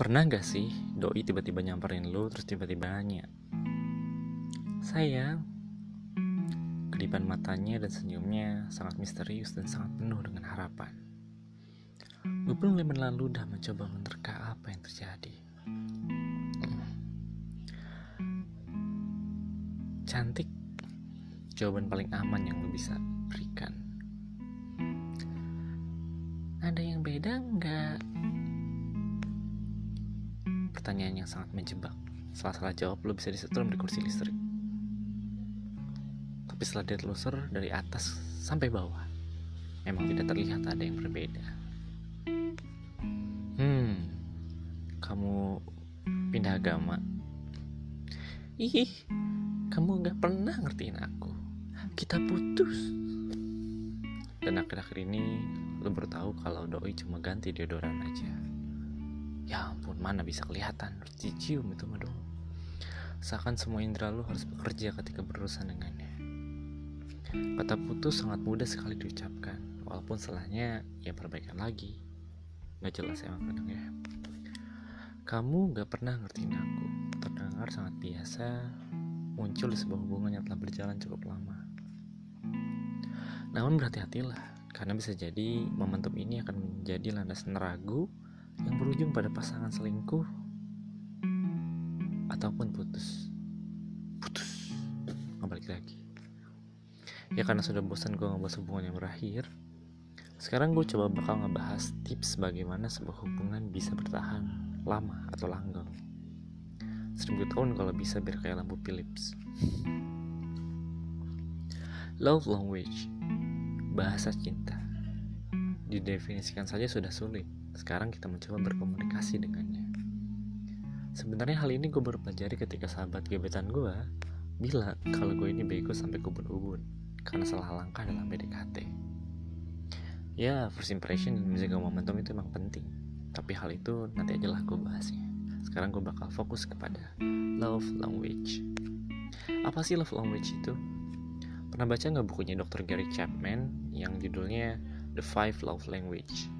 Pernah gak sih doi tiba-tiba nyamperin lu terus tiba-tiba nanya Sayang Kedipan matanya dan senyumnya sangat misterius dan sangat penuh dengan harapan. Beberapa menit lalu dah mencoba menerka apa yang terjadi. Cantik Jawaban paling aman yang lu bisa berikan. Ada yang beda nggak? Pertanyaan yang sangat menjebak. Salah-salah jawab lo bisa disetrum di kursi listrik. Tapi setelah dia telusur dari atas sampai bawah, memang tidak terlihat ada yang berbeda. Hmm, kamu pindah agama. Ih, kamu gak pernah ngertiin aku. Kita putus. Dan akhir-akhir ini lo baru kalau doi cuma ganti deodoran aja. Ya ampun, mana bisa kelihatan, harus dicium itu mah dong. Seakan semua indera lu harus bekerja ketika berurusan dengannya. Kata putus sangat mudah sekali diucapkan, walaupun setelahnya ya perbaikan lagi. Gak jelas emang kadang ya. Kamu gak pernah ngertiin aku, terdengar sangat biasa, muncul di sebuah hubungan yang telah berjalan cukup lama. Namun berhati-hatilah, karena bisa jadi momentum ini akan menjadi landasan ragu yang berujung pada pasangan selingkuh ataupun putus. Putus. Nggak balik lagi. Ya karena sudah bosan gue ngebahas hubungan yang berakhir. Sekarang gue coba bakal ngebahas tips bagaimana sebuah hubungan bisa bertahan lama atau langgeng. Seribu tahun kalau bisa biar kayak lampu Philips. Love language bahasa cinta. Didefinisikan saja sudah sulit sekarang kita mencoba berkomunikasi dengannya. Sebenarnya hal ini gue baru pelajari ketika sahabat gebetan gue bilang kalau gue ini bego sampai kubun-ubun karena salah langkah dalam PDKT. Ya, first impression dan menjaga momentum itu emang penting. Tapi hal itu nanti aja lah gue bahasnya. Sekarang gue bakal fokus kepada love language. Apa sih love language itu? Pernah baca nggak bukunya Dr. Gary Chapman yang judulnya The Five Love Language?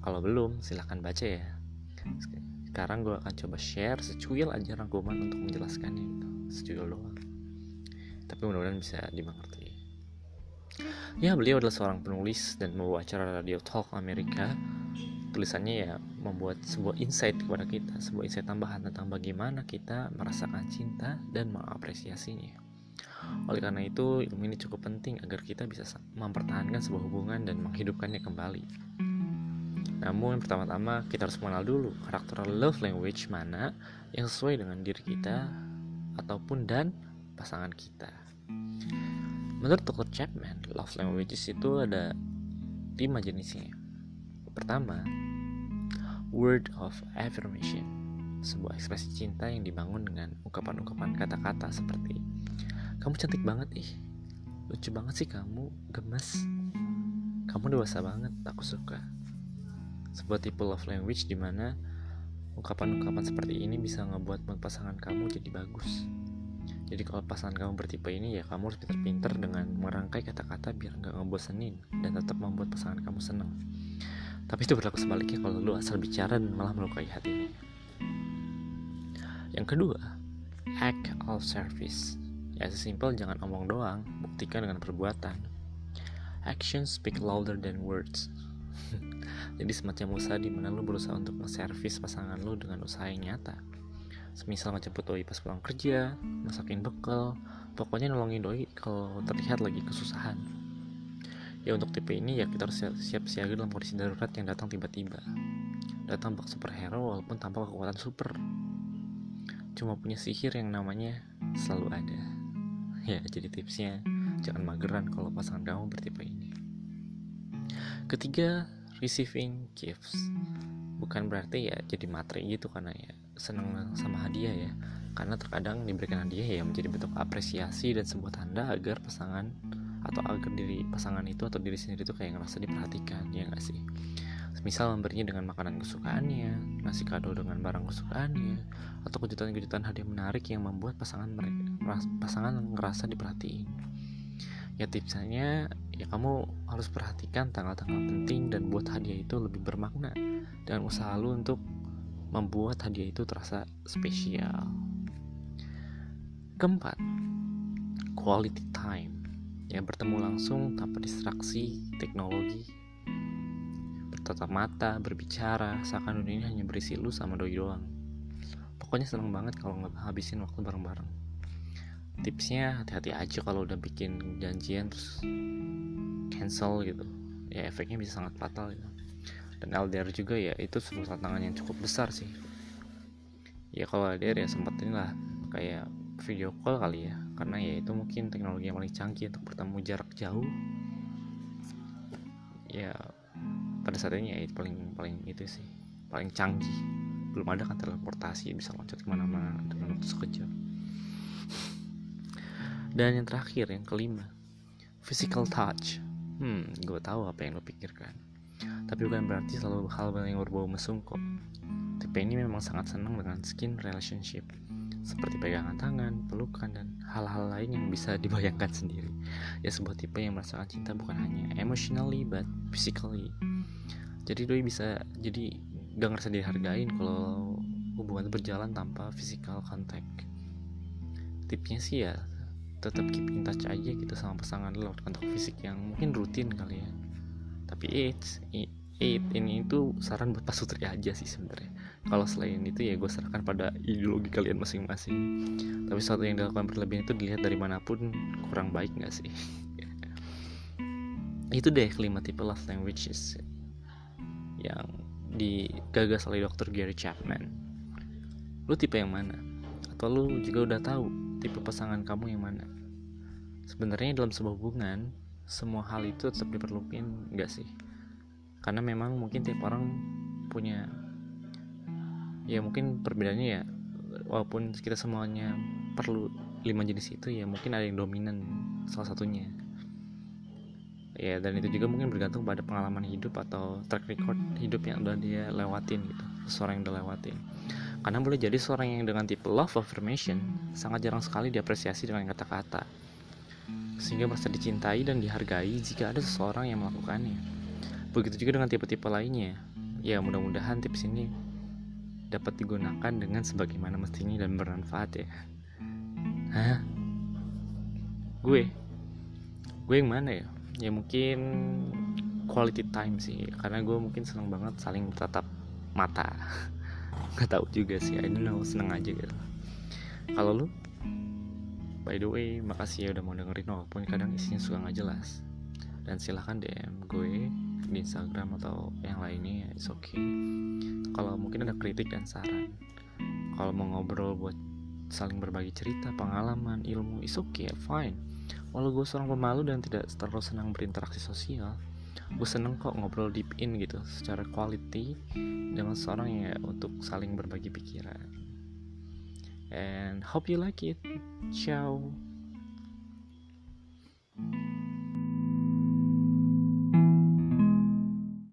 Kalau belum, silahkan baca ya. Sekarang gue akan coba share secuil aja rangkuman untuk menjelaskannya gitu. Secuil doang. Tapi mudah-mudahan bisa dimengerti. Ya, beliau adalah seorang penulis dan membawa acara radio talk Amerika. Tulisannya ya membuat sebuah insight kepada kita, sebuah insight tambahan tentang bagaimana kita merasakan cinta dan mengapresiasinya. Oleh karena itu, ilmu ini cukup penting agar kita bisa mempertahankan sebuah hubungan dan menghidupkannya kembali. Namun pertama-tama kita harus mengenal dulu karakter love language mana yang sesuai dengan diri kita ataupun dan pasangan kita. Menurut Dr. Chapman, love languages itu ada lima jenisnya. Pertama, word of affirmation, sebuah ekspresi cinta yang dibangun dengan ungkapan-ungkapan kata-kata seperti kamu cantik banget ih, lucu banget sih kamu, gemes, kamu dewasa banget, aku suka sebuah tipe love language di mana ungkapan-ungkapan seperti ini bisa ngebuat mood pasangan kamu jadi bagus. Jadi kalau pasangan kamu bertipe ini ya kamu harus pinter-pinter dengan merangkai kata-kata biar nggak ngebosenin dan tetap membuat pasangan kamu senang. Tapi itu berlaku sebaliknya kalau lu asal bicara dan malah melukai hatinya. Yang kedua, act of service. Ya sesimpel jangan omong doang, buktikan dengan perbuatan. Actions speak louder than words. Jadi semacam usaha di mana lu berusaha untuk menservis pasangan lu dengan usaha yang nyata. Semisal ngejemput doi pas pulang kerja, masakin bekal, pokoknya nolongin doi kalau terlihat lagi kesusahan. Ya untuk tipe ini ya kita harus siap siaga dalam kondisi darurat yang datang tiba-tiba. Datang bak superhero walaupun tanpa kekuatan super. Cuma punya sihir yang namanya selalu ada. Ya jadi tipsnya jangan mageran kalau pasangan kamu bertipe ini. Ketiga, receiving gifts. Bukan berarti ya jadi materi gitu karena ya seneng sama hadiah ya. Karena terkadang diberikan hadiah ya menjadi bentuk apresiasi dan sebuah tanda agar pasangan atau agar diri pasangan itu atau diri sendiri itu kayak ngerasa diperhatikan ya gak sih? Misal memberinya dengan makanan kesukaannya ngasih kado dengan barang kesukaannya atau kejutan-kejutan hadiah menarik yang membuat pasangan mereka pasangan ngerasa diperhatiin ya tipsnya ya kamu harus perhatikan tanggal-tanggal penting dan buat hadiah itu lebih bermakna dan usaha lu untuk membuat hadiah itu terasa spesial. Keempat, quality time. Ya bertemu langsung tanpa distraksi teknologi. Bertatap mata, berbicara, seakan dunia ini hanya berisi lu sama doi doang. Pokoknya seneng banget kalau habisin waktu bareng-bareng. Tipsnya hati-hati aja kalau udah bikin janjian terus cancel gitu. Ya efeknya bisa sangat fatal gitu. Dan LDR juga ya itu sebuah tantangan yang cukup besar sih. Ya kalau LDR ya sempat inilah kayak video call kali ya. Karena ya itu mungkin teknologi yang paling canggih untuk bertemu jarak jauh. Ya pada saat ini ya itu paling paling itu sih paling canggih. Belum ada kan teleportasi bisa loncat ke mana-mana dengan waktu sekejap dan yang terakhir yang kelima physical touch hmm gue tahu apa yang lo pikirkan tapi bukan berarti selalu hal yang berbau mesum kok. Tipe ini memang sangat senang dengan skin relationship, seperti pegangan tangan, pelukan, dan hal-hal lain yang bisa dibayangkan sendiri. Ya sebuah tipe yang merasakan cinta bukan hanya emotionally but physically. Jadi doi bisa jadi gak ngerasa dihargain kalau hubungan berjalan tanpa physical contact. Tipnya sih ya tetap keep in touch aja gitu sama pasangan lo kontak fisik yang mungkin rutin kali ya. Tapi it's it ini itu saran buat pasutri aja sih sebenarnya. Kalau selain itu ya gue serahkan pada ideologi kalian masing-masing. Tapi sesuatu yang dilakukan berlebihan itu dilihat dari mana pun kurang baik nggak sih? Itu deh kelima tipe love languages yang digagas oleh Dr. Gary Chapman. Lu tipe yang mana? Atau lu juga udah tahu tipe pasangan kamu yang mana? Sebenarnya dalam sebuah hubungan semua hal itu tetap diperlukan nggak sih? Karena memang mungkin tiap orang punya ya mungkin perbedaannya ya walaupun kita semuanya perlu lima jenis itu ya mungkin ada yang dominan salah satunya. Ya dan itu juga mungkin bergantung pada pengalaman hidup atau track record hidup yang udah dia lewatin gitu seorang yang udah lewatin karena boleh jadi seorang yang dengan tipe love affirmation sangat jarang sekali diapresiasi dengan kata-kata sehingga merasa dicintai dan dihargai jika ada seseorang yang melakukannya Begitu juga dengan tipe-tipe lainnya. Ya mudah-mudahan tips ini dapat digunakan dengan sebagaimana mestinya dan bermanfaat ya. Hah? Gue? Gue yang mana ya? Ya mungkin quality time sih karena gue mungkin seneng banget saling tatap mata nggak tahu juga sih I don't know seneng aja gitu. Kalau lu? By the way makasih ya udah mau dengerin walaupun kadang isinya suka nggak jelas. Dan silahkan DM gue di Instagram atau yang lainnya ya it's okay. Kalau mungkin ada kritik dan saran kalau mau ngobrol buat saling berbagi cerita pengalaman ilmu it's okay fine. Walau gue seorang pemalu dan tidak terlalu senang berinteraksi sosial gue seneng kok ngobrol deep in gitu secara quality dengan seorang ya untuk saling berbagi pikiran. And hope you like it. Ciao.